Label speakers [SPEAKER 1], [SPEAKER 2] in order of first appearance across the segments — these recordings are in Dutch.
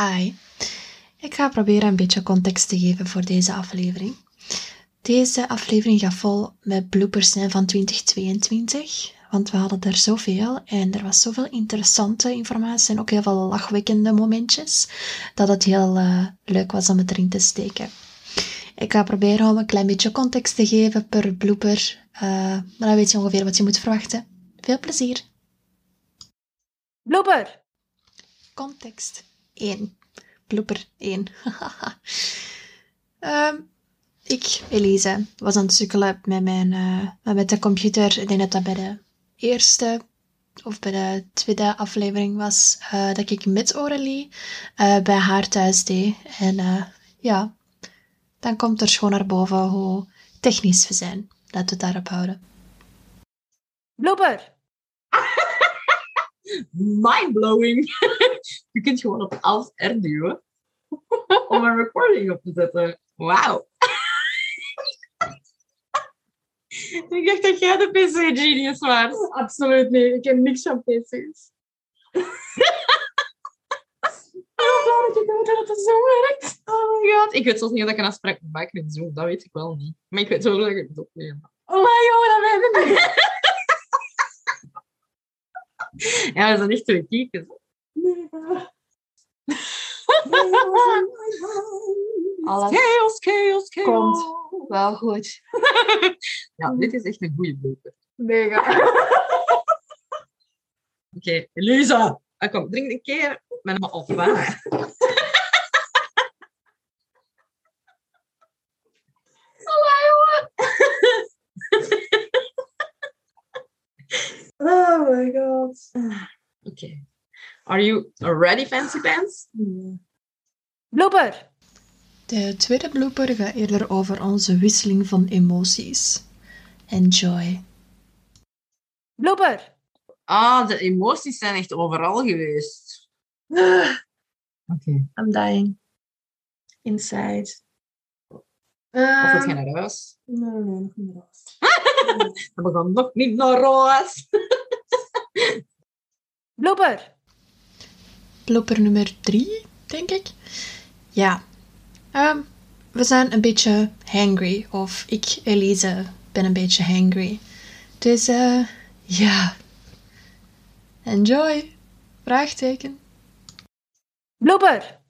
[SPEAKER 1] Hi. Ik ga proberen een beetje context te geven voor deze aflevering. Deze aflevering gaat vol met bloopers zijn van 2022, want we hadden er zoveel en er was zoveel interessante informatie en ook heel veel lachwekkende momentjes, dat het heel uh, leuk was om het erin te steken. Ik ga proberen om een klein beetje context te geven per blooper, uh, maar dan weet je ongeveer wat je moet verwachten. Veel plezier!
[SPEAKER 2] Blooper!
[SPEAKER 1] Context 1. Blooper 1. um, ik, Elise, was aan het sukkelen met, mijn, uh, met de computer. Ik denk dat dat bij de eerste of bij de tweede aflevering was uh, dat ik met Aurélie uh, bij haar thuis deed. En ja, dan komt er gewoon naar boven hoe technisch we zijn. Laten we het daarop houden.
[SPEAKER 2] Blooper! Mindblowing! Je kunt gewoon op Alt R duwen om een recording op te zetten. Wauw! Ik dacht dat jij de PC-genius was.
[SPEAKER 1] Absoluut niet. Ik heb niks van PC's.
[SPEAKER 2] Ik weet dat het zo werkt. Oh my god. Ik weet zelfs niet of ik een afspraak moet maken met Zoom. Dat weet ik wel niet. Maar ik weet wel dat ik het opneem.
[SPEAKER 1] Oh my god, dat weet ik niet.
[SPEAKER 2] ja, we zijn echt twee kiekers.
[SPEAKER 1] Alles
[SPEAKER 2] Chaos, chaos, chaos.
[SPEAKER 1] komt wel goed.
[SPEAKER 2] ja, dit is echt een goede blooper.
[SPEAKER 1] Mega.
[SPEAKER 2] Oké, Elisa. Ah, kom, drink een keer met me op. Hè.
[SPEAKER 1] Oh my god.
[SPEAKER 2] Oké. Are you ready, fancy pants?
[SPEAKER 1] Blooper. De tweede blooper gaat eerder over onze wisseling van emoties. Enjoy.
[SPEAKER 2] Blooper. Ah, de emoties zijn echt overal geweest. Oké.
[SPEAKER 1] I'm dying. Inside.
[SPEAKER 2] Of het naar huis.
[SPEAKER 1] nee, nee, nog niet raus.
[SPEAKER 2] We gaan nog niet naar huis. Blooper.
[SPEAKER 1] Blooper nummer drie, denk ik. Ja. Ehm, we zijn een beetje hangry. Of ik, Elise, ben een beetje hangry. Dus, eh, ja. Enjoy. Vraagteken.
[SPEAKER 2] Blooper.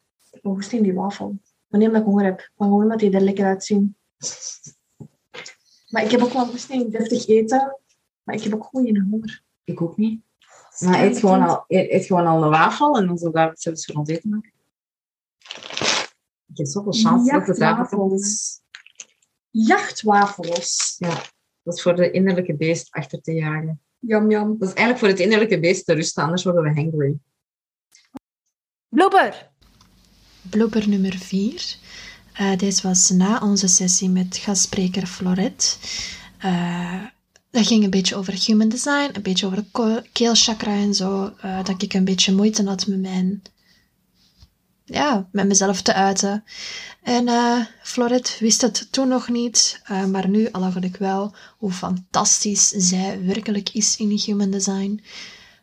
[SPEAKER 3] Hoe is die wafel? Wanneer omdat ik honger heb. Maar gewoon omdat die er lekker uitzien. Maar ik heb ook wel goesting in deftig eten. Maar ik heb ook gewoon geen honger.
[SPEAKER 2] Ik ook niet. Maar eet gewoon al, eet, eet gewoon al een wafel en dan zullen we daar zelfs voor ons eten maken. Ik heb zoveel chance dat het daarvoor
[SPEAKER 3] Jachtwafels. Jachtwafels.
[SPEAKER 2] Ja, dat is voor de innerlijke beest achter te jagen.
[SPEAKER 3] Jam, jam.
[SPEAKER 2] Dat is eigenlijk voor het innerlijke beest te rusten, anders worden we hangry. Blooper.
[SPEAKER 1] Blooper nummer 4. deze was na onze sessie met gastspreker Florette. Eh, dat ging een beetje over human design, een beetje over de keelchakra en zo. eh, dat ik een beetje moeite had met mijn... Ja, met mezelf te uiten. En eh Florette wist het toen nog niet, eh, maar nu al ik wel hoe fantastisch zij werkelijk is in human design.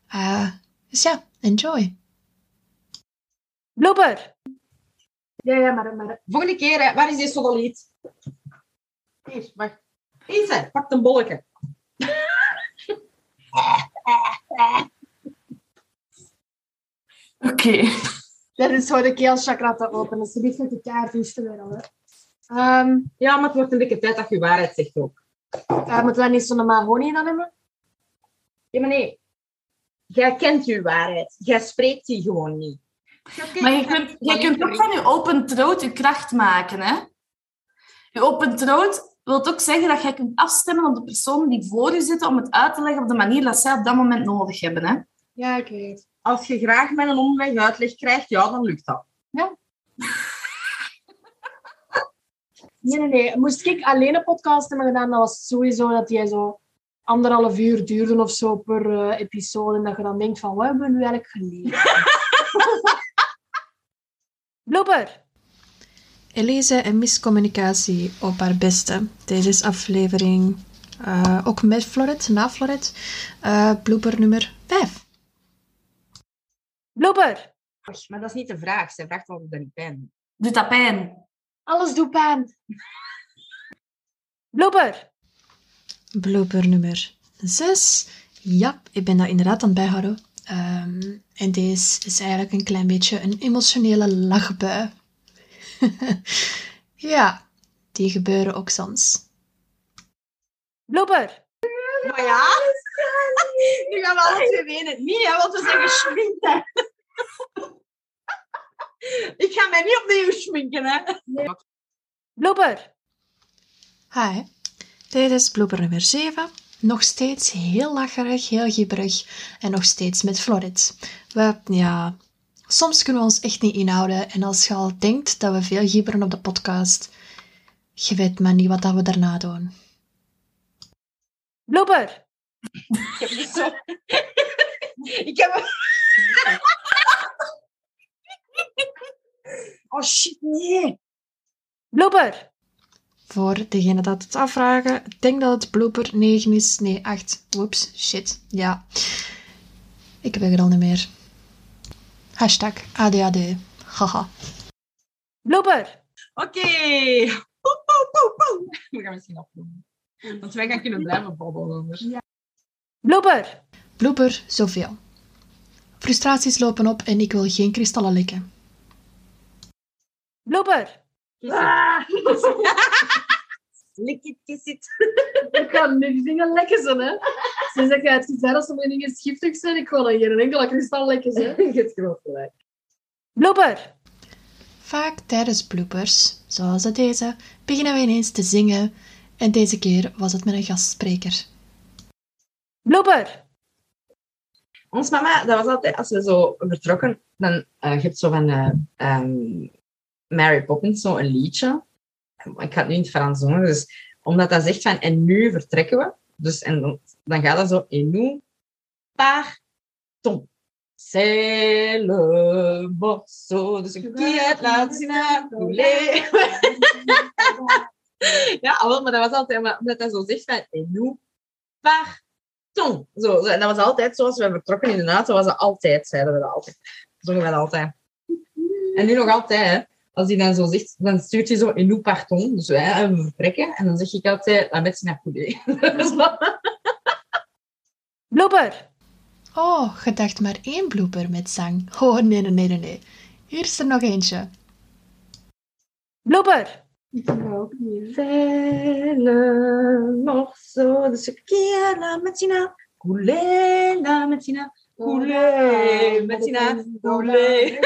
[SPEAKER 1] Eh, dus ja, enjoy.
[SPEAKER 2] Blooper.
[SPEAKER 3] Ja, ja, maar... maar
[SPEAKER 2] Volgende keer, hè. waar is die sodaliet? Hier, wacht. Deze, pak een bolletje.
[SPEAKER 3] Oké. Dat is voor de keelchakra te openen. Ze ligt met de kaartjes te weer al. hè. Ehm,
[SPEAKER 2] Ja, maar het wordt een dikke tijd dat je waarheid zegt ook.
[SPEAKER 3] uh, moeten we niet zo'n mahonie dan hebben?
[SPEAKER 2] Ja, maar nee. Jij kent je waarheid. Jij spreekt die gewoon niet.
[SPEAKER 4] Maar je kunt, je kunt ook van je open throat je kracht maken. Hè? Je open throat wil ook zeggen dat jij kunt afstemmen op de persoon die voor je zit om het uit te leggen op de manier dat zij op dat moment nodig hebben. Hè?
[SPEAKER 3] Ja, ik weet het.
[SPEAKER 2] Als je graag met een omweg uitleg krijgt, ja, dan lukt dat.
[SPEAKER 3] Nee, nee, nee. Moest ik alleen een podcast hebben gedaan, dan was het sowieso dat jij zo anderhalf uur duurde of zo per eh, episode. En dat je dan denkt van, wat hebben we nu eigenlijk geleerd?
[SPEAKER 1] Blooper! Elise en miscommunicatie op haar beste. Deze is aflevering eh, ook met Floret, na Floret. Eh blooper nummer 5. Blooper!
[SPEAKER 2] Maar dat is niet de vraag. Zij vraagt of ik dat niet pijn doe.
[SPEAKER 4] Doet dat pijn?
[SPEAKER 3] Alles doet pijn.
[SPEAKER 1] Blooper! Blooper nummer 6. Ja, ik ben dat inderdaad aan het bijhouden. Ehm, en deze is eigenlijk een klein beetje een emotionele lachbui. ja, die gebeuren ook soms. Blooper!
[SPEAKER 2] Maar ja, nu gaan we alle twee wenen. Niet, hè, want we zijn geschminkt, hè. Ik ga mij niet opnieuw schminken, hè.
[SPEAKER 1] Blooper! Hi, dit is blooper nummer 7. Nog steeds heel lacherig, heel gibberig en nog steeds met Florid. We, ja, soms kunnen we ons echt niet inhouden en als je al denkt dat we veel gibberen op de podcast, je weet maar niet wat dat we daarna doen. Blooper!
[SPEAKER 2] Ik heb niet zo... Ik heb... Oh shit, nee.
[SPEAKER 1] Blooper! Voor degene dat het afvragen, ik denk dat het blooper 9 is. Nee, 8. Whoops, shit. Ja. Ik weet het al niet meer. Hashtag ADHD. Haha. Blooper!
[SPEAKER 2] Oké. We gaan misschien afdoen. Want wij gaan kunnen blijven babbelen anders.
[SPEAKER 1] Blooper! Blooper, zoveel. Frustraties lopen op en ik wil geen kristallen likken. Blooper!
[SPEAKER 2] Ah. Lik it, kiss it.
[SPEAKER 3] Ik ga nu dingen lekker zijn, hè. Sinds dat jij het gezegd als sommige dingen giftig zijn, ik ga dan geen enkele kristal lekker zijn.
[SPEAKER 2] Je hebt groot gelijk.
[SPEAKER 1] Blooper! Vaak tijdens bloopers, zoals deze, beginnen we ineens te zingen en deze keer was het met een gastspreker. Blooper!
[SPEAKER 2] Ons mama, dat was altijd, als we zo vertrokken, dan eh je hebt zo van eh, ehm, Mary Poppins, zo een liedje. Ik ga het nu in het Frans zongen, dus omdat dat zegt van, en nu vertrekken we. Dus, en dan, dan gaat dat zo, en nous partons. C'est le morceau de ce qui est la couler. Ja, wel, maar dat was altijd, maar omdat hij zo zegt van, en nous partons. Zo, en dat was altijd zoals we vertrokken in de auto, was dat altijd, zeiden we dat altijd. Zongen we dat altijd. En nu nog altijd, hè. Als hij dan zo zegt, dan stuurt hij zo, en nous partons. Dus wij we vertrekken. En dan zeg ik altijd, la médecine couler.
[SPEAKER 1] Blooper! Oh, je dacht maar één blooper met zang. Oh, nee, nee, nee, nee, nee. Hier is er nog eentje. Blooper!
[SPEAKER 3] Ik ook niet. hè.
[SPEAKER 2] C'est le morceau de ce la médecine couler, la médecine couler, médecine couler.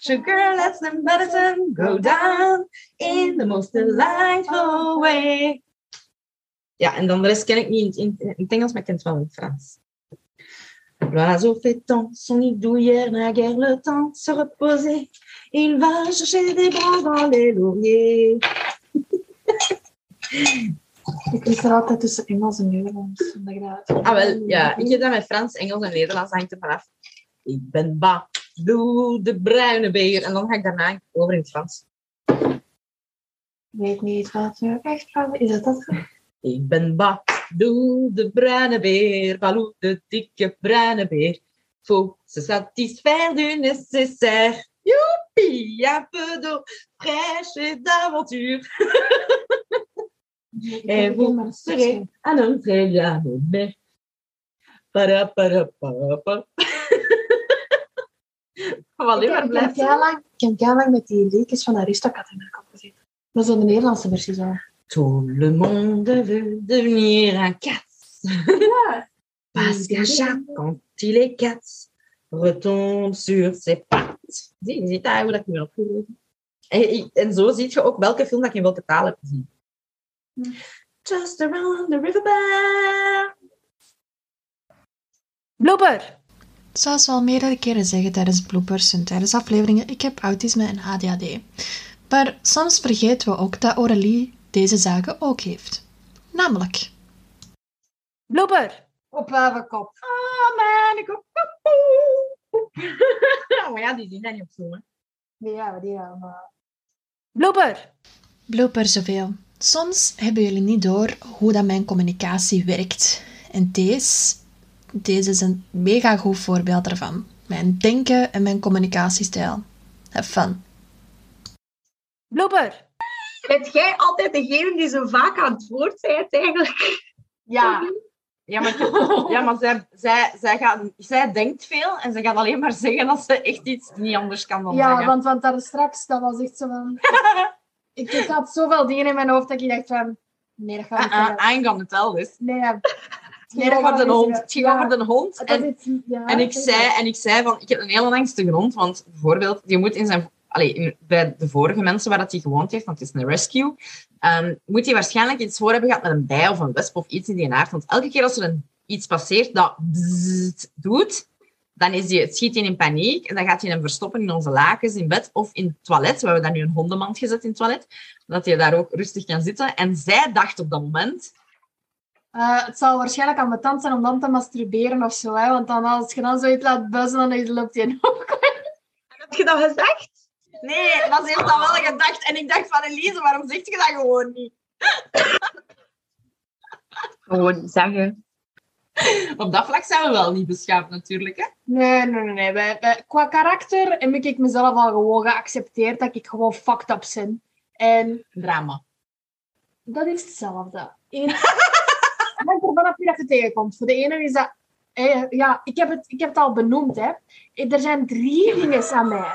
[SPEAKER 2] Sugar lets the medicine go down in the most delightful way. Ja, en dan de rest ken ik niet in, in, in het Engels, maar ik ken het wel in het Frans. L'oiseau fait tant son nid douillère n'a guère le temps de se reposer. Il va chercher des bras dans les lauriers.
[SPEAKER 3] Ik kies er altijd tussen Engels en Nederlands.
[SPEAKER 2] Ah, wel, ja. Ik heb dat met Frans, Engels en Nederlands hangt er vanaf. Ik ben ba, doe de bruine beer. En dan ga ik daarna over in het Frans.
[SPEAKER 3] Ik weet niet wat er echt van is. Dat dat?
[SPEAKER 2] Ik ben ba, doe de bruine beer. Balou, de dikke bruine beer. Faut se satisfaire du nécessaire. Youpi, un peu d'eau fraîche et d'aventure. Et vous serez un homme très bien para, para, para.
[SPEAKER 3] Heel lang, ik heb heel lang met die liedjes van Aristocat in mijn kop gezeten. Dat is de Nederlandse versie zo.
[SPEAKER 2] Tout le monde veut devenir un cat. Parce qu'un chat, quand il est cat, retombe sur ses pattes. Zie, je ziet daar hoe dat ik me. En, en zo zie je ook welke film dat je in welke taal hebt gezien. Just around the riverbed.
[SPEAKER 4] Blooper.
[SPEAKER 1] Zoals we al meerdere keren zeggen tijdens bloopers en tijdens afleveringen, ik heb autisme en ADHD. Maar soms vergeten we ook dat Aurélie deze zaken ook heeft. Namelijk...
[SPEAKER 4] Blooper.
[SPEAKER 3] Op kop.
[SPEAKER 2] Oh man, ik hoop... maar ja, die zien dat niet op zo, hè.
[SPEAKER 3] Ja, die maar...
[SPEAKER 4] Blooper.
[SPEAKER 1] Blooper zoveel. Soms hebben jullie niet door hoe dat mijn communicatie werkt. En deze, deze is een mega goed voorbeeld ervan. Mijn denken en mijn communicatiestijl. Have fun.
[SPEAKER 4] Blooper.
[SPEAKER 5] Bent jij altijd degene die zo vaak aan het woord bent eigenlijk?
[SPEAKER 3] Ja.
[SPEAKER 2] Ja, maar, ja, maar zij, zij, zij, gaat, zij denkt veel en ze gaat alleen maar zeggen als ze echt iets niet anders kan dan
[SPEAKER 3] Ja,
[SPEAKER 2] zeggen.
[SPEAKER 3] want, want daar straks, dat was echt zo van... ik, ik had zoveel dingen in mijn hoofd dat ik dacht van... Nee, dat gaat niet
[SPEAKER 2] Uh, uh,
[SPEAKER 3] zeggen.
[SPEAKER 2] I ain't gonna tell this.
[SPEAKER 3] Nee, ja. Dat
[SPEAKER 2] over
[SPEAKER 3] gaat
[SPEAKER 2] de hond. Het ging
[SPEAKER 3] Ja.
[SPEAKER 2] over de hond. En,
[SPEAKER 3] is iets- ja,
[SPEAKER 2] en, ik zei, en ik zei van, ik heb een hele angstige hond, want bijvoorbeeld, die moet in zijn... Allee, in- bij de vorige mensen waar dat hij gewoond heeft, want het is een rescue, ehm, moet hij waarschijnlijk iets voor hebben gehad met een bij of een wesp of iets in die aard. Want elke keer als er een, iets passeert dat bzzzt doet, dan is die, het schiet hij in paniek en dan gaat hij hem verstoppen in onze lakens, in bed of in het toilet. We hebben daar nu een hondenmand gezet in het toilet, dat hij daar ook rustig kan zitten. En zij dacht op dat moment...
[SPEAKER 3] Eh, het zal waarschijnlijk aan mijn tand zijn om dan te masturberen of zo. Hè? Want dan, als je dan zoiets laat buzzen, dan loopt hij ook.
[SPEAKER 5] Heb je dat gezegd?
[SPEAKER 2] Nee, ze heeft dat wel gedacht. En ik dacht van, Elise, waarom zegt je dat gewoon niet?
[SPEAKER 5] Gewoon zeggen.
[SPEAKER 2] Op dat vlak zijn we wel niet beschaafd natuurlijk, hè?
[SPEAKER 3] Nee, nee, nee. nee. Qua karakter heb ik mezelf al gewoon geaccepteerd dat ik gewoon fucked up ben. En
[SPEAKER 2] Drama.
[SPEAKER 3] dat is hetzelfde. Eén... Het hangt ervan af wie dat je tegenkomt. Voor de ene is dat... eh, ja, ik heb, het, ik heb het al benoemd, hè. Er zijn drie dingen aan mij.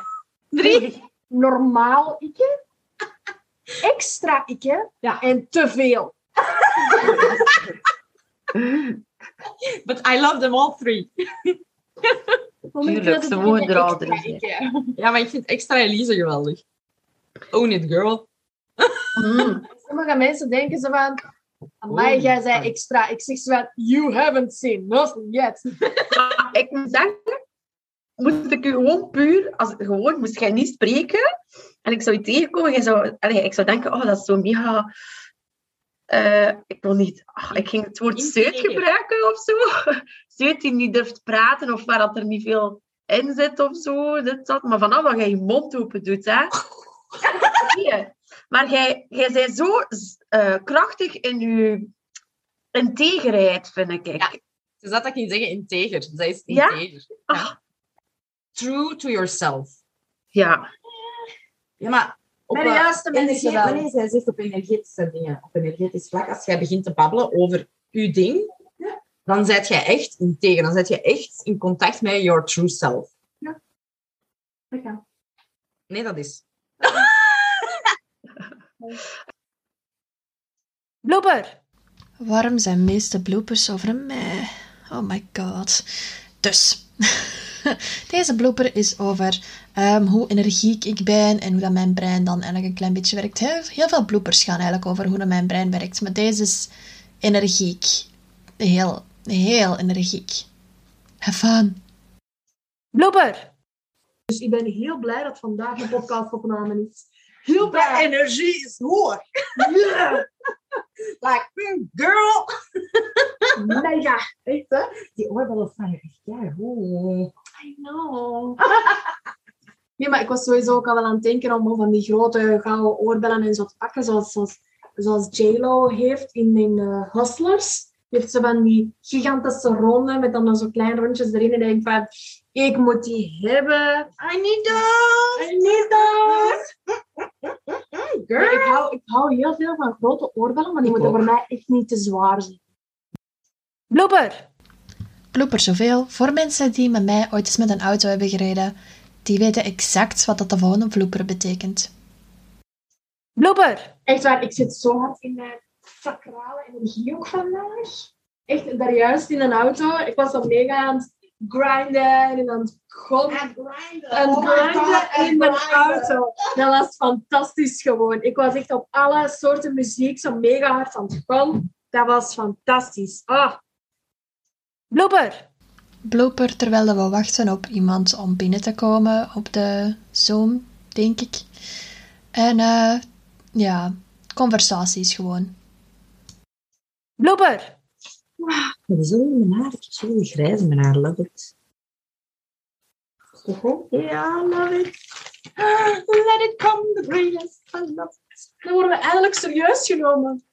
[SPEAKER 2] Drie.
[SPEAKER 3] Normaal ikke, extra ikke
[SPEAKER 2] Ja.
[SPEAKER 3] en te veel.
[SPEAKER 2] But I love them all three.
[SPEAKER 5] Tuurlijk, ze mogen er al drie.
[SPEAKER 2] Ja, maar ik vind extra Elise geweldig. Own it, girl.
[SPEAKER 5] Mm.
[SPEAKER 3] Sommige mensen denken zo van... Amai,
[SPEAKER 2] Oeh.
[SPEAKER 3] jij zei extra. Ik zeg zo. You haven't seen nothing yet.
[SPEAKER 5] Maar ik moet zeggen, moest ik u gewoon puur, als, gewoon moest jij niet spreken, en ik zou je tegenkomen, jij zou, allee, ik zou denken, oh, dat is zo mega... eh, ik wil niet... ach, ik ging het woord zeut gebruiken of zo. Zeut die niet durft praten, of waar dat er niet veel in zit of zo, dit, dat. Maar vanaf dat jij je mond open doet, hè. Nee, maar jij, jij bent zo eh, krachtig in je integerheid, vind ik.
[SPEAKER 2] Ja. Dus dat ik niet zeggen integer. Zij is
[SPEAKER 5] Ja?
[SPEAKER 2] integer. True to yourself.
[SPEAKER 5] Ja.
[SPEAKER 2] Ja, maar... Op,
[SPEAKER 3] juiste mensen
[SPEAKER 2] energie-. Wanneer zij zegt op energetische dingen, op energetisch vlak, als jij begint te babbelen over uw ding, dan zet jij echt integer. Dan zet je echt in contact met your true self.
[SPEAKER 3] Dat kan.
[SPEAKER 2] Nee, dat is...
[SPEAKER 4] Blooper.
[SPEAKER 1] Waarom zijn meeste bloopers over mij? Oh my god. Dus, deze blooper is over ehm, hoe energiek ik ben en hoe dat mijn brein dan eigenlijk een klein beetje werkt. Heel, heel veel bloopers gaan eigenlijk over hoe dat mijn brein werkt, maar deze is energiek. Heel, heel energiek. Have fun.
[SPEAKER 4] Blooper.
[SPEAKER 3] Dus ik ben heel blij dat vandaag een podcastopname is. Heel blij.
[SPEAKER 2] energie is hoog.
[SPEAKER 3] Ja.
[SPEAKER 2] Like, girl.
[SPEAKER 3] Mega.
[SPEAKER 2] Echt, hè? Die oorbellen van ja, hoe...
[SPEAKER 3] I know. Nee, maar ik was sowieso ook al wel aan het denken om van die grote gouden oorbellen en zo te pakken, zoals, zoals, zoals J-Lo heeft in, in eh, Hustlers. Heeft ze van die gigantische ronde met dan zo kleine rondjes erin. En ik denk van, ik moet die hebben.
[SPEAKER 2] I need those.
[SPEAKER 3] I need those.
[SPEAKER 2] Girl.
[SPEAKER 3] Ik, hou, ik hou heel veel van grote oorbellen, maar die
[SPEAKER 2] Ik
[SPEAKER 3] moeten
[SPEAKER 2] ook.
[SPEAKER 3] voor mij echt niet te zwaar zijn.
[SPEAKER 4] Blooper.
[SPEAKER 1] Blooper zoveel. Voor mensen die met mij ooit eens met een auto hebben gereden, die weten exact wat dat de volgende blooper betekent.
[SPEAKER 4] Blooper.
[SPEAKER 3] Echt waar, ik zit zo hard in mijn sacrale energie ook vandaag. Echt, daar juist in een auto. Ik was al mega aan het grinden en aan het grinden in mijn auto. Dat was fantastisch gewoon. Ik was echt op alle soorten muziek zo mega hard aan het gaan. Dat was fantastisch. Ah,
[SPEAKER 4] Blooper.
[SPEAKER 1] blooper terwijl we wachten op iemand om binnen te komen op de Zoom, denk ik. En eh, ja, conversaties gewoon.
[SPEAKER 4] Blooper.
[SPEAKER 2] Wat is dat in mijn haar? Ik heb zo die grijze in mijn haar. Love it.
[SPEAKER 3] Ja, love it. Let it come, the greatest. I love it. Dan worden we eindelijk serieus genomen.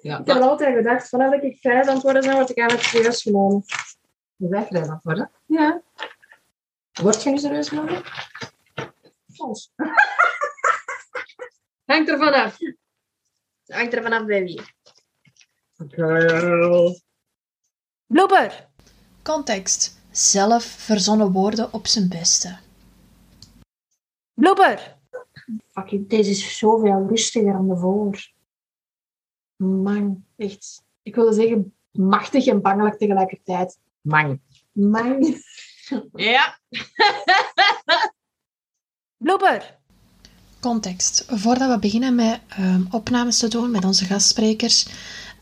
[SPEAKER 2] Ja,
[SPEAKER 3] Ik heb altijd gedacht, vanaf dat ik grijs aan het worden ben, word ik eigenlijk serieus genomen.
[SPEAKER 2] Je bent grijs aan het worden.
[SPEAKER 3] Ja.
[SPEAKER 2] Word je nu serieus genomen?
[SPEAKER 3] Soms. Hangt er vanaf. Hangt er vanaf bij wie.
[SPEAKER 2] Girl.
[SPEAKER 4] Blooper.
[SPEAKER 1] Context. Zelf verzonnen woorden op zijn beste.
[SPEAKER 4] Blooper.
[SPEAKER 3] Fucking, deze is zoveel rustiger dan de voor. Man, echt. Ik wilde zeggen machtig en bangelijk tegelijkertijd.
[SPEAKER 2] Man.
[SPEAKER 3] Man.
[SPEAKER 2] Ja.
[SPEAKER 4] Blooper.
[SPEAKER 1] Context. Voordat we beginnen met ehm, opnames te doen met onze gastsprekers,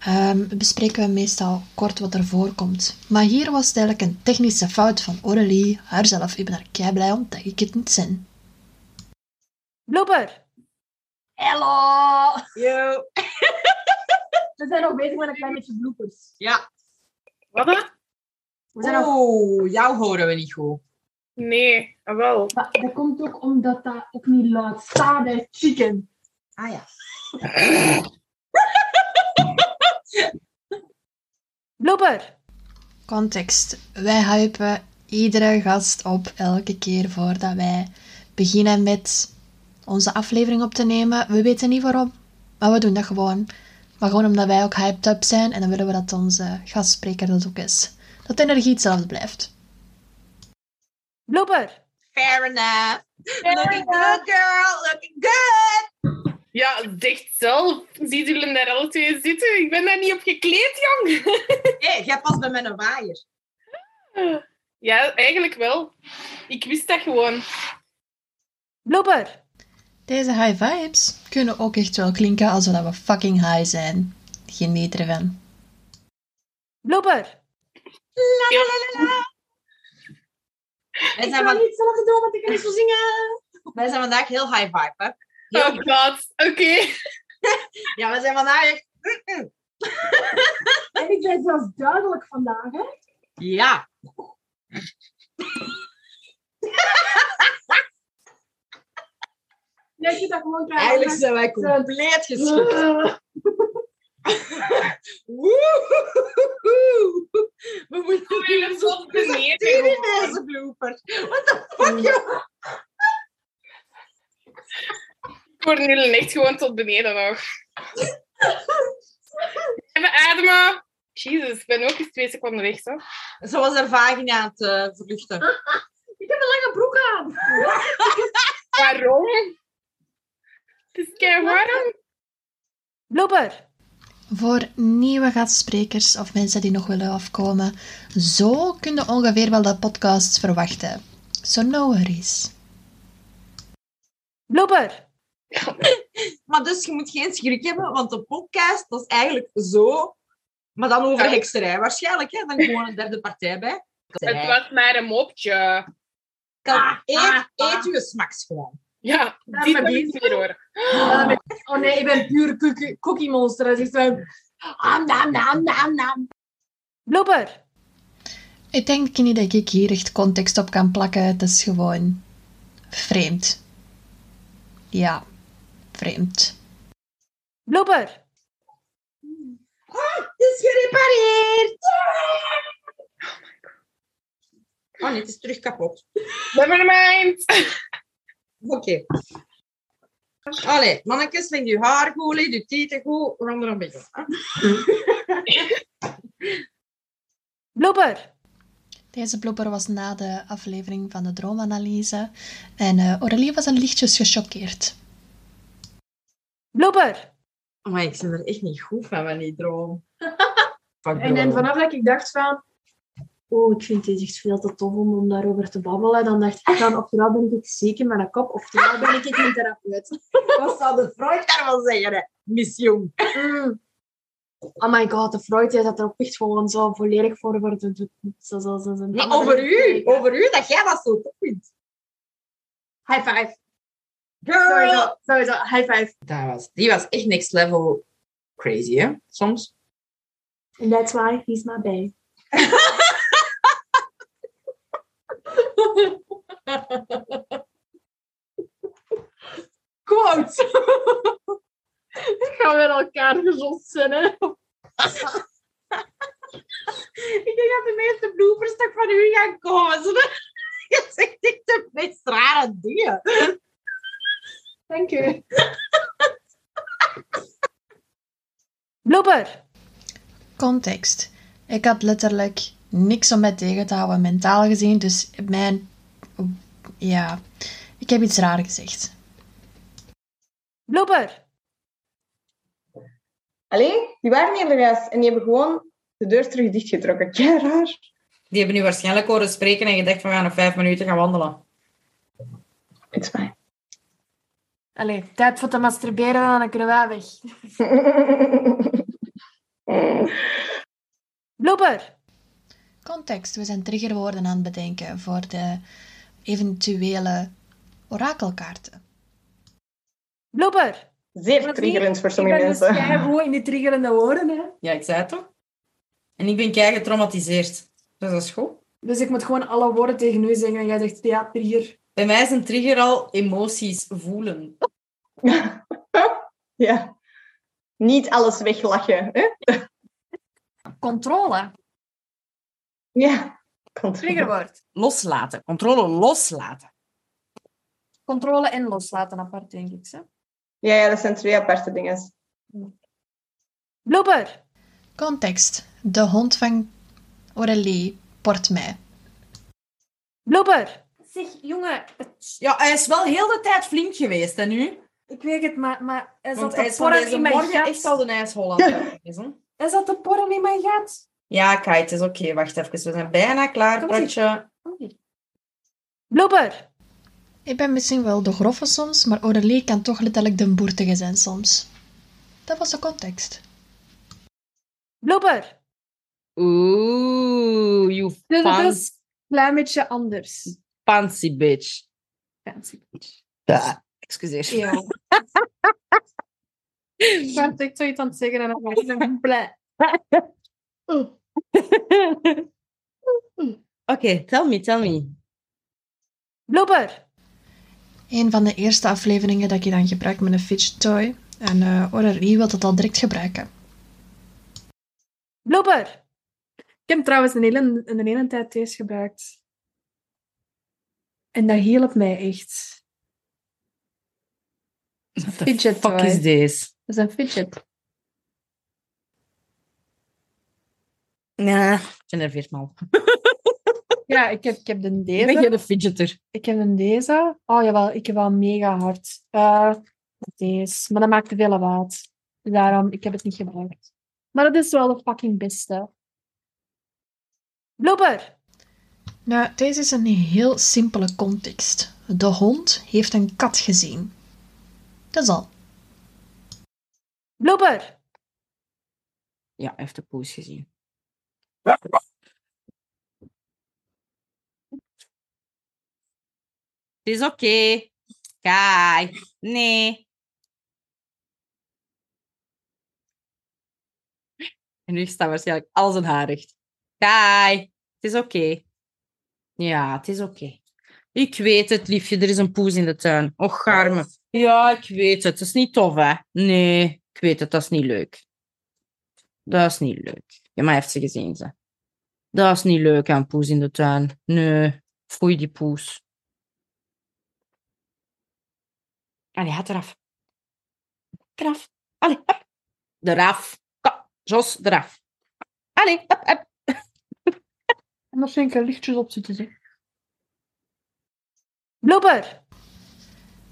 [SPEAKER 1] ehm, bespreken we meestal kort wat er voorkomt. Maar hier was het eigenlijk een technische fout van Aurélie, haarzelf. Ik ben er kei blij om dat ik het niet zin.
[SPEAKER 4] Blooper.
[SPEAKER 3] Hello!
[SPEAKER 2] Yo.
[SPEAKER 3] We zijn nog bezig met een klein beetje bloopers.
[SPEAKER 2] Ja.
[SPEAKER 6] Wat? hè?
[SPEAKER 3] We zijn nog...
[SPEAKER 2] Oh, jou horen we niet goed.
[SPEAKER 6] Nee, ah, wel.
[SPEAKER 3] Maar dat komt ook omdat dat ook niet luid staat bij chicken.
[SPEAKER 2] Ah ja.
[SPEAKER 4] Blooper.
[SPEAKER 1] Context. Wij hypen iedere gast op elke keer voordat wij beginnen met onze aflevering op te nemen. We weten niet waarom, maar we doen dat gewoon. Maar gewoon omdat wij ook hyped up zijn en dan willen we dat onze gastspreker dat ook is. Dat de energie hetzelfde blijft.
[SPEAKER 4] Blooper.
[SPEAKER 2] Fair enough. Looking good, girl. Looking good.
[SPEAKER 6] Ja, dicht zelf. Ziet jullie daar alle twee zitten? Ik ben daar niet op gekleed, jong.
[SPEAKER 2] Hé, jij past bij mijn waaier.
[SPEAKER 6] Ja, eigenlijk wel. Ik wist dat gewoon.
[SPEAKER 4] Blooper.
[SPEAKER 1] Deze high vibes kunnen ook echt wel klinken alsof we fucking high zijn. Geniet ervan.
[SPEAKER 4] Blooper.
[SPEAKER 2] Wij
[SPEAKER 3] Ik
[SPEAKER 2] zijn,
[SPEAKER 3] kan
[SPEAKER 2] van,
[SPEAKER 3] niet hetzelfde doen, want ik kan niet zo zingen.
[SPEAKER 2] wij zijn vandaag heel high vibe, hè?
[SPEAKER 6] Oh god, oké.
[SPEAKER 2] Ja, we zijn vandaag echt...
[SPEAKER 3] En ik ben zelfs duidelijk vandaag, hè.
[SPEAKER 2] Ja.
[SPEAKER 3] Vind dat gewoon klaar.
[SPEAKER 2] Eigenlijk zijn wij compleet geschikt. We moeten
[SPEAKER 6] Oh, jullie zijn zo beneden
[SPEAKER 2] in deze blooper. What the fuck, joh?
[SPEAKER 6] Ik word nu echt gewoon tot beneden nog. Even ademen. Jezus, ik ben ook eens twee seconden weg, zo.
[SPEAKER 2] Ze was haar vagina aan het eh, verluchten.
[SPEAKER 3] ik heb een lange broek aan.
[SPEAKER 6] Waarom? Het is kei warm.
[SPEAKER 4] Blooper.
[SPEAKER 1] Voor nieuwe gastsprekers of mensen die nog willen afkomen, zo kun je ongeveer wel de podcasts verwachten. So no worries.
[SPEAKER 4] Blooper.
[SPEAKER 2] Maar dus je moet geen schrik hebben, want de podcast, dat is eigenlijk zo... Maar dan over
[SPEAKER 6] Ja.
[SPEAKER 2] hekserij waarschijnlijk, hè? Dan gewoon een derde partij bij.
[SPEAKER 6] Het was maar een mopje.
[SPEAKER 2] Kan, eet,
[SPEAKER 3] ah, ah.
[SPEAKER 2] eet je smaks gewoon.
[SPEAKER 6] Ja,
[SPEAKER 3] Ja, die-
[SPEAKER 6] ik weer horen.
[SPEAKER 3] Oh nee, ik ben puur cookie, cookie monster. Dat is zo... Am, nam, nam, nam, nam.
[SPEAKER 4] Blooper.
[SPEAKER 1] Ik denk niet dat ik hier echt context op kan plakken. Het is gewoon vreemd. Ja, vreemd.
[SPEAKER 4] Blooper.
[SPEAKER 2] Het is gerepareerd! Oh nee, het is terug kapot.
[SPEAKER 6] Never mind.
[SPEAKER 2] Oké. Allee, mannetjes, leg je haar goed, leg je tieten goed. We gaan er een beetje.
[SPEAKER 4] Blooper.
[SPEAKER 1] Deze blooper was na de aflevering van de droomanalyse. En eh Aurélie was een lichtjes gechoqueerd.
[SPEAKER 4] Blooper.
[SPEAKER 2] Maar ik ben er echt niet goed van, van die droom.
[SPEAKER 3] En, vanaf dat ik dacht van... Oh, ik vind dit echt veel te tof om, om daarover te babbelen. Dan dacht ik van, oftewel ben ik ziek in mijn kop, oftewel ben ik een therapeut.
[SPEAKER 2] Wat zou de Freud daarvan zeggen, hè?
[SPEAKER 3] Mm. Oh my god, de Freud die zat er ook echt gewoon zo volledig voor voor de... de- Zo, zo, zo, zo,
[SPEAKER 2] Nee, over u. Over u, dat jij dat zo tof vindt.
[SPEAKER 3] High five.
[SPEAKER 2] Girl.
[SPEAKER 3] Sowieso, sowieso. High five.
[SPEAKER 2] Dat was, die was echt next level crazy, hè? Soms.
[SPEAKER 3] And that's why he's my bae.
[SPEAKER 2] Quote.
[SPEAKER 3] Gaan we met elkaar gezond zijn, hè?
[SPEAKER 2] Ik denk dat de meeste bloopers toch van u gaan komen. Dat- Je zegt echt de meest rare dingen.
[SPEAKER 3] Dank u.
[SPEAKER 4] Blooper.
[SPEAKER 1] Context. Ik had letterlijk niks om mij tegen te houden mentaal gezien, dus mijn... Ja, ik heb iets raar gezegd.
[SPEAKER 4] Blooper.
[SPEAKER 7] Allee, die waren hier de gast en die hebben gewoon de deur terug dichtgetrokken. Kei raar.
[SPEAKER 2] Die hebben nu waarschijnlijk horen spreken en gedacht, we gaan nog vijf minuten gaan wandelen.
[SPEAKER 7] It's fine.
[SPEAKER 3] Allee, tijd voor te masturberen, dan kunnen wij weg.
[SPEAKER 4] Blooper.
[SPEAKER 1] Context. We zijn triggerwoorden aan het bedenken voor de eventuele orakelkaarten.
[SPEAKER 4] Blooper.
[SPEAKER 7] Zeer triggerend voor sommige
[SPEAKER 3] ik ben
[SPEAKER 7] mensen.
[SPEAKER 3] dus gewoon in die triggerende woorden, hè.
[SPEAKER 2] Ja, ik zei het toch? En ik ben kei getraumatiseerd. Dus dat is goed.
[SPEAKER 3] Dus ik moet gewoon alle woorden tegen u zeggen en jij zegt, ja, trigger.
[SPEAKER 2] Bij mij is een trigger al emoties voelen.
[SPEAKER 7] ja. Niet alles weglachen. Hè?
[SPEAKER 4] Controle.
[SPEAKER 7] Ja. Controle.
[SPEAKER 4] Triggerwoord.
[SPEAKER 2] Loslaten. Controle loslaten.
[SPEAKER 4] Controle en loslaten apart, denk ik. Hè?
[SPEAKER 7] Ja, ja, dat zijn twee aparte dingen.
[SPEAKER 4] Blooper.
[SPEAKER 1] Context. De hond van Aurélie port mij.
[SPEAKER 4] Blooper.
[SPEAKER 3] Zeg, jongen, het-
[SPEAKER 2] Ja, hij is wel heel de tijd flink geweest, hè, nu?
[SPEAKER 3] Ik weet het, maar, maar hij
[SPEAKER 2] Want
[SPEAKER 3] zat te
[SPEAKER 2] is
[SPEAKER 3] porren in mijn
[SPEAKER 2] morgen
[SPEAKER 3] gat.
[SPEAKER 2] echt al de ijsholland geweest, hè?
[SPEAKER 3] Hij zat te porren in mijn gat.
[SPEAKER 2] Ja, kijk, het is oké. Wacht even. We zijn bijna klaar. Pratje.
[SPEAKER 4] Blooper.
[SPEAKER 1] Ik ben misschien wel de grove soms, maar Aurélie kan toch letterlijk de boertige zijn soms. Dat was de context.
[SPEAKER 4] Blooper.
[SPEAKER 2] Oeh, you
[SPEAKER 3] Dus het
[SPEAKER 2] fan-
[SPEAKER 3] is een klein beetje anders.
[SPEAKER 2] fancy bitch.
[SPEAKER 3] Fancy bitch.
[SPEAKER 2] Ja, excuseer.
[SPEAKER 3] Ja. Ik was echt zoiets aan het zeggen en dan was ik blij.
[SPEAKER 2] Oké, tell me, tell me.
[SPEAKER 4] Blooper.
[SPEAKER 1] Een van de eerste afleveringen dat je dan gebruikt met een fidget toy. En eh Aurélie wil het al direct gebruiken.
[SPEAKER 4] Blooper.
[SPEAKER 3] Ik heb trouwens een hele, een hele tijd deze gebruikt. En dat hielp mij echt.
[SPEAKER 2] What the
[SPEAKER 3] Fidget
[SPEAKER 2] fuck
[SPEAKER 3] toy.
[SPEAKER 2] is this?
[SPEAKER 3] Dat is een fidget.
[SPEAKER 2] Generveert me al.
[SPEAKER 3] Ja, ik heb, ik heb de
[SPEAKER 2] Ik ben
[SPEAKER 3] deze.
[SPEAKER 2] geen fidgeter.
[SPEAKER 3] Ik heb een deze. Oh jawel, ik heb wel mega hard. Eh, deze. Maar dat maakt te veel lawaai. Daarom, ik heb het niet gebruikt. Maar dat is wel de fucking beste.
[SPEAKER 4] Blooper.
[SPEAKER 1] Nou, deze is een heel simpele context. De hond heeft een kat gezien. Dat is al.
[SPEAKER 4] Blooper.
[SPEAKER 2] Ja, heeft de poes gezien. Het is oké. Kijk. Nee. En nu staat waarschijnlijk alles in haar recht. Kijk. Het is oké. Ja, het is oké. Ik weet het, liefje. Er is een poes in de tuin. Och, garme. Ja, ik weet het. Het is niet tof, hè? Nee, ik weet het. Dat is niet leuk. Dat is niet leuk. Ja, maar heeft ze gezien, ze. Dat is niet leuk, een poes in de tuin. Nee, foei die poes. Allee, gaat eraf. Eraf. Allee, hop. Eraf. Kom, Jos, eraf. Allee, hop, hop.
[SPEAKER 3] En ik er lichtjes op zitten. Zeg.
[SPEAKER 4] Blooper.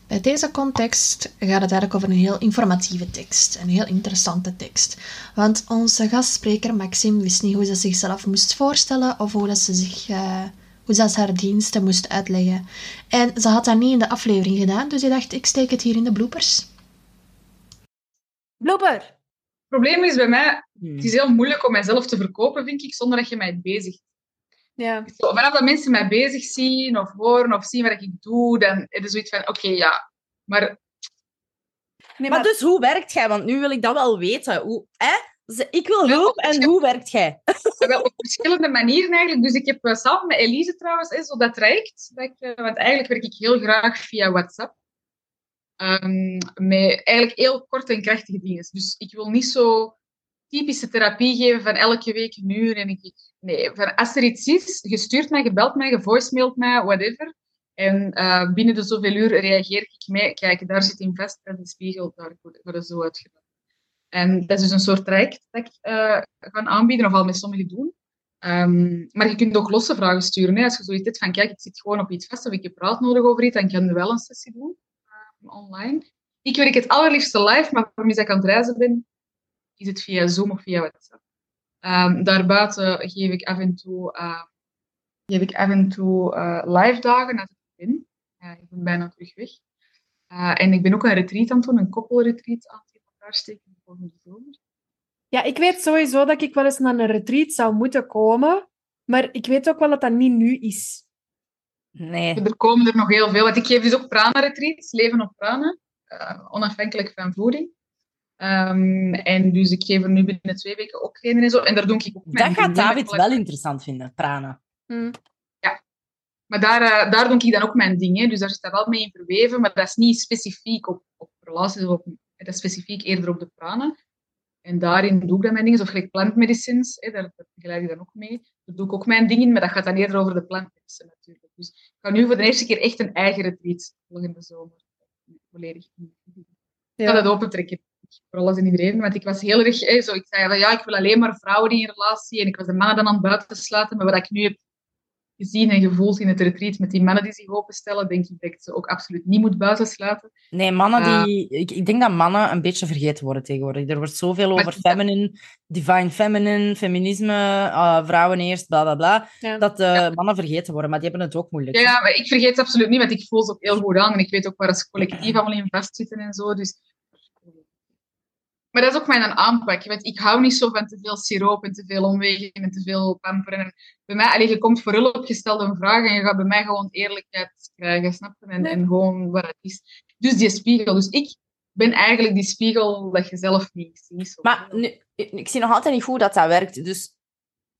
[SPEAKER 1] Bij deze context gaat het eigenlijk over een heel informatieve tekst. Een heel interessante tekst. Want onze gastspreker Maxime wist niet hoe ze zichzelf moest voorstellen of hoe, dat ze, zich, eh, hoe ze haar diensten moest uitleggen. En ze had dat niet in de aflevering gedaan, dus ik dacht, ik steek het hier in de bloopers.
[SPEAKER 4] Blooper.
[SPEAKER 8] probleem is bij mij,
[SPEAKER 9] Hmm.
[SPEAKER 8] het is heel moeilijk om mijzelf te verkopen, vind ik, zonder dat je mij bezig
[SPEAKER 3] Ja.
[SPEAKER 8] Zo, vanaf dat mensen mij bezig zien of horen of zien wat ik doe, dan is het zoiets van, oké, ja. Maar
[SPEAKER 3] Nee,
[SPEAKER 9] Maar dus hoe werkt jij? Want nu wil ik dat wel weten. Hoe, hè? Ik wil hulp en hoe werkt jij?
[SPEAKER 8] wel op verschillende manieren eigenlijk. Dus ik heb eh, samen met Elise trouwens, hè, zo dat traject. Dat ik, eh, want eigenlijk werk ik heel graag via WhatsApp. Ehm, met eigenlijk heel korte en krachtige dingen. Dus ik wil niet zo typische therapie geven van elke week een uur. En ik, nee, van als er iets is, je stuurt mij, je belt mij, je voicemailt mij, whatever. En eh, binnen de zoveel uur reageer ik mee. Kijk, daar zit in vast, dat is spiegel, daar wordt het zo uitgedaan. En dat is dus een soort traject dat ik eh ga aanbieden, of al met sommigen doen. Ehm, maar je kunt ook losse vragen sturen. Hè. Als je zoiets hebt van, kijk, ik zit gewoon op iets vast of ik heb raad nodig over iets, dan kan je wel een sessie doen eh, online. Ik werk het allerliefste live, maar voor mij dat ik aan het reizen ben, is het via Zoom of via WhatsApp. Ehm, daarbuiten geef ik af en toe, eh, geef ik af en toe eh, live dagen als ik ben. Ja, ik ben bijna terug weg. Eh, en ik ben ook een retreat aan het doen, een koppelretreat aan het elkaar steken volgende zomer.
[SPEAKER 3] Ja, ik weet sowieso dat ik wel eens naar een retreat zou moeten komen. Maar ik weet ook wel dat dat niet nu is.
[SPEAKER 9] Nee.
[SPEAKER 8] Er komen er nog heel veel. Want ik geef dus ook prana-retreats, leven op prana, eh, onafhankelijk van voeding. Ehm, en dus ik geef er nu binnen twee weken ook geen en zo. En daar doe ik ook mijn
[SPEAKER 9] Dat gaat. David wel interessant vinden, prana.
[SPEAKER 8] Maar daar, eh, daar doe ik dan ook mijn dingen. Dus daar zit dat wel mee in verweven. Maar dat is niet specifiek op, op relaties. Of op, dat is specifiek eerder op de prana. En daarin doe ik dan mijn dingen. Of gelijk plantmedicines, hè, daar, daar begeleid ik dan ook mee. Daar doe ik ook mijn dingen, maar dat gaat dan eerder over de plantmedicine natuurlijk. Dus ik ga nu voor de eerste keer echt een eigen retreat volgende zomer. Volledig. Ik ga dat opentrekken. Voor alles en iedereen. Want ik was heel erg... Zo, ik zei van, ja, ik wil alleen maar vrouwen in relatie. En ik was de mannen dan aan het buiten sluiten. Maar wat ik nu heb gezien en gevoeld in het retreat met die mannen die zich openstellen, denk ik dat ik ze ook absoluut niet moet buitensluiten.
[SPEAKER 9] Nee, mannen
[SPEAKER 8] Eh.
[SPEAKER 9] die... Ik, ik denk dat mannen een beetje vergeten worden tegenwoordig. Er wordt zoveel over feminine, divine feminine, feminisme, eh, vrouwen eerst, bla bla bla.
[SPEAKER 3] Ja.
[SPEAKER 9] Dat eh, mannen vergeten worden, maar die hebben het ook moeilijk.
[SPEAKER 8] Ja, ja, maar ik vergeet het absoluut niet, want ik voel ze ook heel goed aan. En ik weet ook waar ze collectief allemaal in vastzitten en zo. Dus... Maar dat is ook mijn aanpak. Want ik hou niet zo van te veel siroop en te veel omwegen en te veel pamperen. En bij mij, allee, je komt voor hulp, je stelt een vraag en je gaat bij mij gewoon eerlijkheid krijgen, snap je? En, en gewoon wat het is. Dus die spiegel. Dus ik ben eigenlijk die spiegel dat je zelf niet ziet. Zo.
[SPEAKER 9] Maar nu, ik, zie nog altijd niet hoe dat, dat werkt. Dus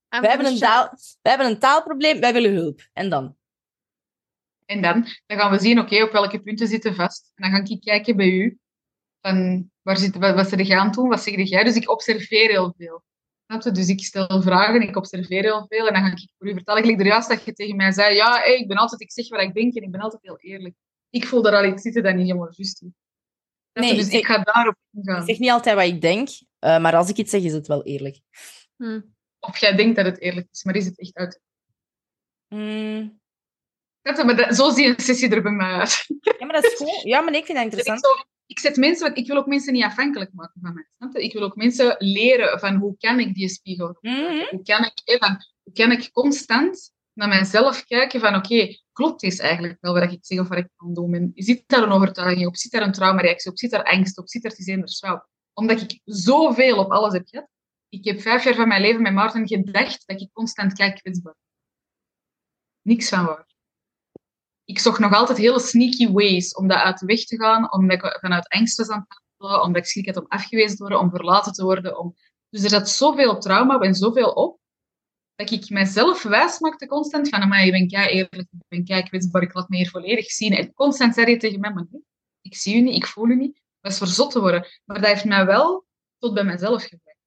[SPEAKER 9] wij hebben, een taal, wij hebben een taalprobleem, wij willen hulp. En dan?
[SPEAKER 8] En dan, dan gaan we zien, oké, op welke punten zitten vast. En dan ga ik kijken bij u. Van, waar zit, wat, wat er aan doen? Wat zeg jij? Dus ik observeer heel veel. Dus ik stel vragen, ik observeer heel veel. En dan ga ik voor u vertellen. Ik er juist dat je tegen mij zei, ja, hey, ik ben altijd, ik zeg wat ik denk en ik ben altijd heel eerlijk. Ik voel daar al iets zitten dat niet helemaal juist is.
[SPEAKER 9] Nee,
[SPEAKER 8] dus
[SPEAKER 9] ik-
[SPEAKER 8] ik ga daarop
[SPEAKER 9] Ik
[SPEAKER 8] ingaan.
[SPEAKER 9] zeg niet altijd wat ik denk, eh, maar als ik iets zeg, is het wel eerlijk.
[SPEAKER 8] Of jij denkt dat het eerlijk is, maar is het echt uit?
[SPEAKER 9] Mm,
[SPEAKER 8] Maar dat, zo zie je een sessie er bij mij uit.
[SPEAKER 9] ja, maar dat is goed. Ja, maar ik vind dat
[SPEAKER 8] ik,
[SPEAKER 9] interessant.
[SPEAKER 8] zo, ik zet mensen, want ik wil ook mensen niet afhankelijk maken van mij. Ik wil ook mensen leren van hoe kan ik die spiegel
[SPEAKER 9] Mhm.
[SPEAKER 8] Hoe kan ik, eh, van, hoe kan ik constant naar mijzelf kijken van oké, klopt dit eigenlijk wel wat ik zeg of wat ik kan doen? En zit daar een overtuiging op? Zit daar een traumareactie op? Zit daar angst op? Zit daar zwaar Omdat ik zoveel op alles heb gehad. Ik heb vijf jaar van mijn leven met Maarten gedacht dat ik constant kijk kwetsbaar. Niks van waar. Ik zocht nog altijd hele sneaky ways om dat uit de weg te gaan, omdat ik vanuit angst was aan het handelen, omdat ik schrik had om afgewezen te worden, om verlaten te worden. Om... Dus er zat zoveel trauma en zoveel op, dat ik mezelf wijs maakte constant van, maar je bent kei eerlijk, ik ben kei kwetsbaar, ik laat me hier volledig zien. En constant zei je tegen mij, maar nee, ik zie u niet, ik voel u niet. Dat is verzot te worden. Maar dat heeft mij wel tot bij mezelf gebracht.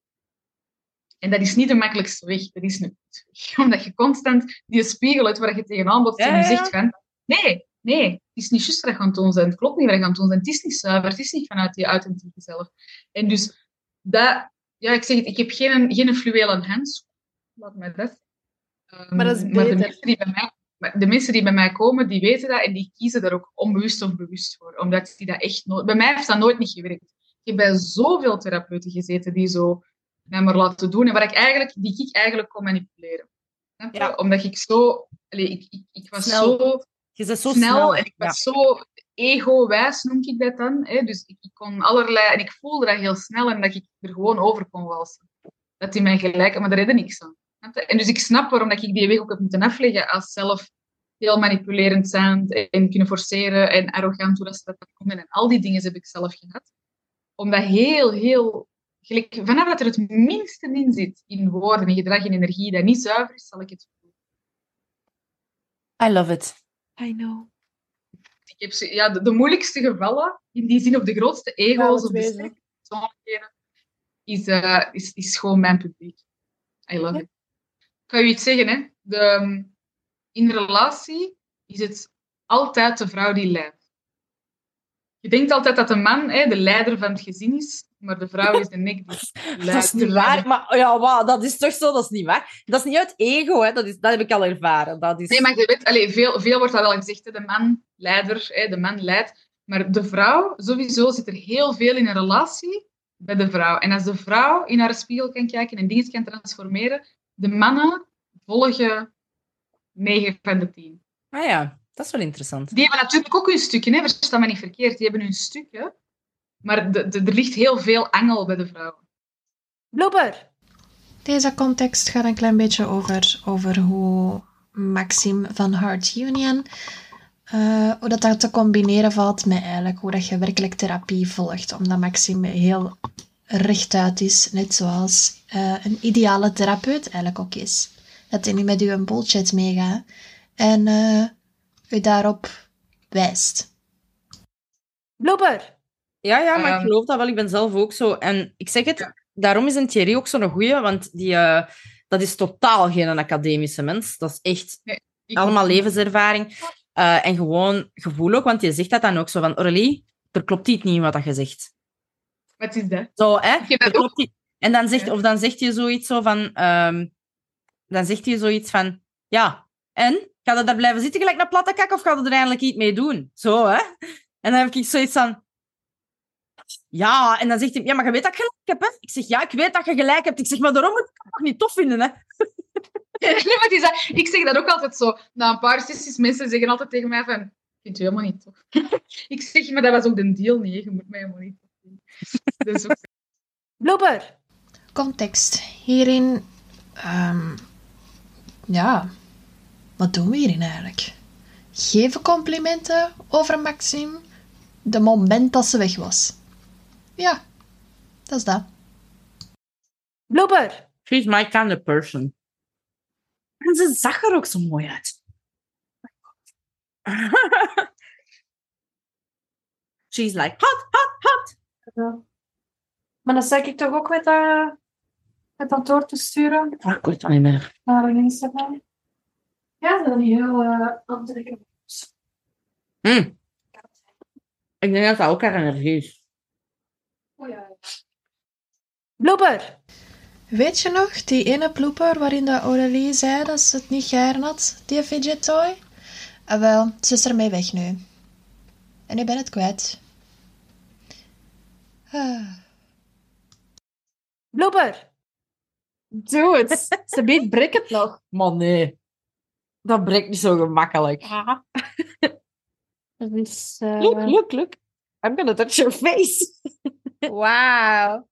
[SPEAKER 8] En dat is niet de makkelijkste weg, dat is een weg. Omdat je constant die spiegel uit waar je tegenaan botst en
[SPEAKER 9] Ja,
[SPEAKER 8] je zegt van, nee, nee, het is niet juist aan het doen bent. Het klopt niet je aan het doen bent. Het is niet zuiver, het is niet vanuit je authentieke zelf. En dus, dat, ja, ik zeg het, ik heb geen, geen fluwelen handschoen. Laat mij dat. Ehm,
[SPEAKER 3] Maar dat is
[SPEAKER 8] de
[SPEAKER 3] beter.
[SPEAKER 8] mensen, die bij mij, maar de mensen die bij mij komen, die weten dat en die kiezen daar ook onbewust of bewust voor. Omdat die dat echt. Bij mij heeft dat nooit niet gewerkt. Ik heb bij zoveel therapeuten gezeten die zo mij maar laten doen. En waar ik eigenlijk, die ik eigenlijk kon manipuleren.
[SPEAKER 9] Ja.
[SPEAKER 8] Omdat ik zo... Allee, ik, ik, ik was
[SPEAKER 9] Snel.
[SPEAKER 8] zo
[SPEAKER 9] Je bent zo
[SPEAKER 8] snel,
[SPEAKER 9] snel.
[SPEAKER 8] en ik
[SPEAKER 9] Ja.
[SPEAKER 8] was zo ego-wijs noem ik dat dan. Hè. Dus ik, ik kon allerlei... En ik voelde dat heel snel en dat ik er gewoon over kon walsen. Dat die mij gelijk... Maar daar redde niks aan. En dus ik snap waarom dat ik die weg ook heb moeten afleggen als zelf heel manipulerend zijn en kunnen forceren en arrogant hoe dat ze dat komen. En al die dingen heb ik zelf gehad. Omdat heel, heel... Gelijk, vanaf dat er het minste in zit, in woorden, in gedrag en energie, dat niet zuiver is, zal ik het voelen.
[SPEAKER 2] I love it.
[SPEAKER 1] I know.
[SPEAKER 8] Ik heb ze- ja, de, de moeilijkste gevallen, in die zin, of de grootste ego's of de persoonlijkheden, is, eh, is, is gewoon mijn publiek. I love it. Ik ga je iets zeggen, hè. De, ehm, in relatie is het altijd de vrouw die leidt. Je denkt altijd dat de man hè, de leider van het gezin is, maar de vrouw is de nek die leidt.
[SPEAKER 2] Dat is niet waar. Maar ja, wauw, dat is toch zo? Dat is niet waar. Dat is niet uit ego, hè. Dat, is, dat heb ik al ervaren. Dat is...
[SPEAKER 8] Nee, maar je weet, allee, veel, veel wordt dat wel gezegd, hè, de man leider, hè, de man leidt. Maar de vrouw, sowieso zit er heel veel in een relatie bij de vrouw. En als de vrouw in haar spiegel kan kijken en dingen kan transformeren, de mannen volgen 9 van de 10.
[SPEAKER 2] Ah ja, dat is wel interessant.
[SPEAKER 8] Die hebben natuurlijk ook hun stukje, hè, versta me niet verkeerd. Die hebben hun stukje. Maar de, de- er ligt heel veel angel bij de vrouwen.
[SPEAKER 2] Blooper.
[SPEAKER 1] Deze context gaat een klein beetje over, over hoe Maxime van Heart Union, eh, hoe dat, dat te combineren valt met eigenlijk hoe dat je werkelijk therapie volgt. Omdat Maxime heel rechtuit is, net zoals eh, een ideale therapeut eigenlijk ook is. Dat hij niet met u een bullshit meegaat en eh, u daarop wijst.
[SPEAKER 2] Blooper. Ja, ja, maar ik
[SPEAKER 8] Ehm.
[SPEAKER 2] geloof dat wel. Ik ben zelf ook zo. En ik zeg het, daarom is een Thierry ook zo'n goeie, want die, eh, dat is totaal geen academische mens. Dat is echt allemaal levenservaring. Eh, en gewoon gevoel ook, want je zegt dat dan ook zo van, Aurélie, er klopt iets niet in wat dat je zegt.
[SPEAKER 8] Wat is dat?
[SPEAKER 2] Zo, hè? Er klopt iets- En dan zegt,
[SPEAKER 8] Ja.
[SPEAKER 2] of dan zegt je zoiets zo van, ehm, dan zegt hij zoiets van, ja, en? Ga je daar blijven zitten gelijk naar platte kak, of ga je er eindelijk iets mee doen? Zo, hè? En dan heb ik zoiets van, ja, en dan zegt hij, ja, maar je weet dat ik gelijk heb, hè? Ik zeg, ja, ik weet dat je gelijk hebt. Ik zeg, maar daarom moet ik het toch niet tof vinden, hè?
[SPEAKER 8] Nee, maar is dat- ik zeg dat ook altijd zo. Na een paar sessies, mensen zeggen altijd tegen mij van... Ik vind je helemaal niet tof. ik zeg, maar dat was ook de deal niet. hè. Je moet mij helemaal niet tof vinden. Dus ook-
[SPEAKER 2] Blooper.
[SPEAKER 1] Context. Hierin, ehm, ja, wat doen we hierin eigenlijk? Geven complimenten over Maxime de moment dat ze weg was. Ja, dat is dat.
[SPEAKER 2] Blooper. She's my kind of person. En ze zag er ook zo mooi uit. She's like, hot, hot, hot.
[SPEAKER 3] Maar dan zeg ik toch ook met dat, met dat door te sturen
[SPEAKER 2] Oh, ik weet het niet meer.
[SPEAKER 3] naar een Instagram. Ja, dat is heel uh, aantrekkelijk.
[SPEAKER 2] Hm. Ik denk dat dat ook haar energie is.
[SPEAKER 3] Oh ja.
[SPEAKER 2] Blooper.
[SPEAKER 1] Weet je nog, die ene blooper waarin de Aurélie zei dat ze het niet geëren had, die fidget toy? Ah, wel, ze is ermee weg nu. En ik ben het kwijt. Ah.
[SPEAKER 2] Blooper.
[SPEAKER 3] Doe het. Ze biedt brik het nog.
[SPEAKER 2] Man, nee. Dat breekt niet zo gemakkelijk.
[SPEAKER 3] Dat is... eh,
[SPEAKER 2] Look, look, look. I'm gonna touch your face.
[SPEAKER 3] Wauw.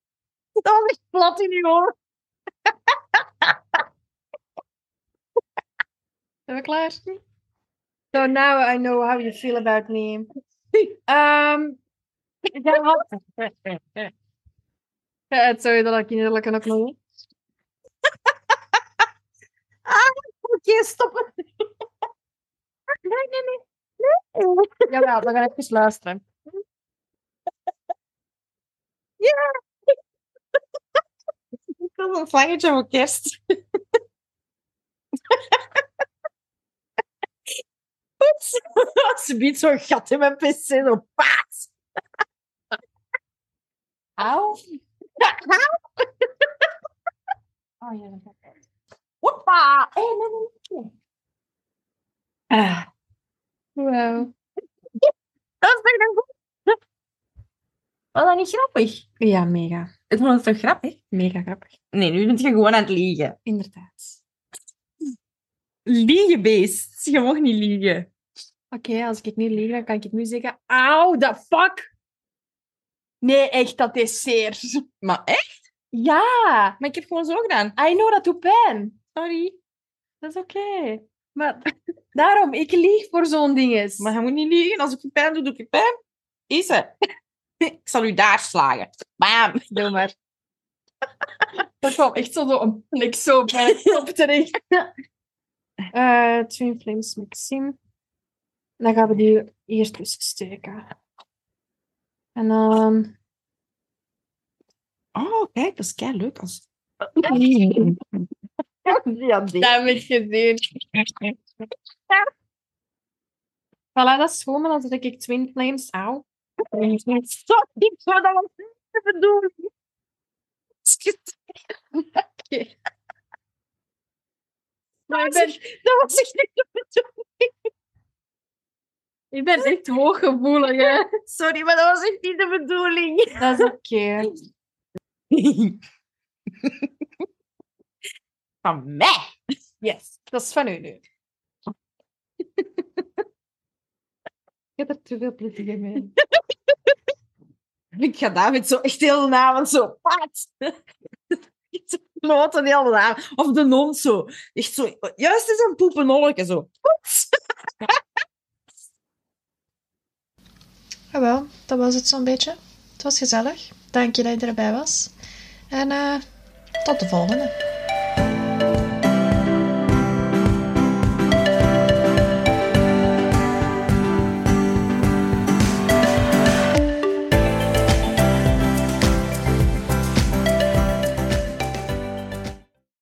[SPEAKER 2] Dat echt plat in je oor.
[SPEAKER 3] Zijn we klaar? So now I know how you feel about me. Um, ja, wat? Ja, sorry dat ik innerlijk ook nog niet.
[SPEAKER 2] Oké, stop het.
[SPEAKER 3] Nee, nee, nee. nee. Jawel, we gaan even luisteren.
[SPEAKER 2] Ik wil een vlaggetje voor kerst. Oeps. Ze biedt zo'n gat in mijn pc, zo paas.
[SPEAKER 3] Auw. Oh ja, dat.
[SPEAKER 2] Hoppa.
[SPEAKER 3] Oh, nee, nee, nee.
[SPEAKER 2] Ah,
[SPEAKER 3] Wow.
[SPEAKER 2] dat is toch dan goed? Was dat niet grappig?
[SPEAKER 3] Ja, mega.
[SPEAKER 2] Het was toch grappig?
[SPEAKER 3] Mega grappig.
[SPEAKER 2] Nee, nu ben je gewoon aan het liegen.
[SPEAKER 3] Inderdaad.
[SPEAKER 2] Liegenbeest. Je mag niet liegen.
[SPEAKER 3] Oké, als ik niet lieg, dan kan ik nu zeggen... Auw, the fuck! Nee, echt, dat is zeer.
[SPEAKER 2] Maar echt?
[SPEAKER 3] Ja!
[SPEAKER 2] Maar ik heb gewoon zo gedaan.
[SPEAKER 3] I know, dat doet pijn.
[SPEAKER 2] Sorry.
[SPEAKER 3] Dat is oké. Maar daarom, ik lieg voor zo'n dinges.
[SPEAKER 2] Maar je moet niet liegen. Als ik je pijn doe, doe ik pijn. Is het? ik zal u daar slagen. Bam.
[SPEAKER 3] Doe maar. Dat kwam echt zo door een plek zo bij de kop terecht. Eh Twin Flames Maxime. Dan gaan we die eerst tussen steken. En dan...
[SPEAKER 2] Oh, kijk, dat is kei leuk. Als...
[SPEAKER 3] Ja, dat heb ik gezien. Voilà, dat is gewoon, maar dan zet ik Twin Flames. Auw.
[SPEAKER 10] Stop, ik zou dat wel niet bedoelen.
[SPEAKER 3] Oké. Maar ik ben,
[SPEAKER 10] Dat was echt niet de bedoeling.
[SPEAKER 3] ik ben echt hooggevoelig, hè.
[SPEAKER 10] Sorry, maar dat was echt niet de bedoeling.
[SPEAKER 3] Dat is oké.
[SPEAKER 2] Van mij.
[SPEAKER 3] Yes, dat is van u nu. Heb er te veel plezier mee.
[SPEAKER 2] Ik ga David zo echt heel de avond zo... Pat! Zo Kloten heel de avond. Of de non zo. Echt zo... Juist is een zo.
[SPEAKER 1] Jawel, dat was het zo'n beetje. Het was gezellig. Dank je dat je erbij was. En eh, tot de volgende.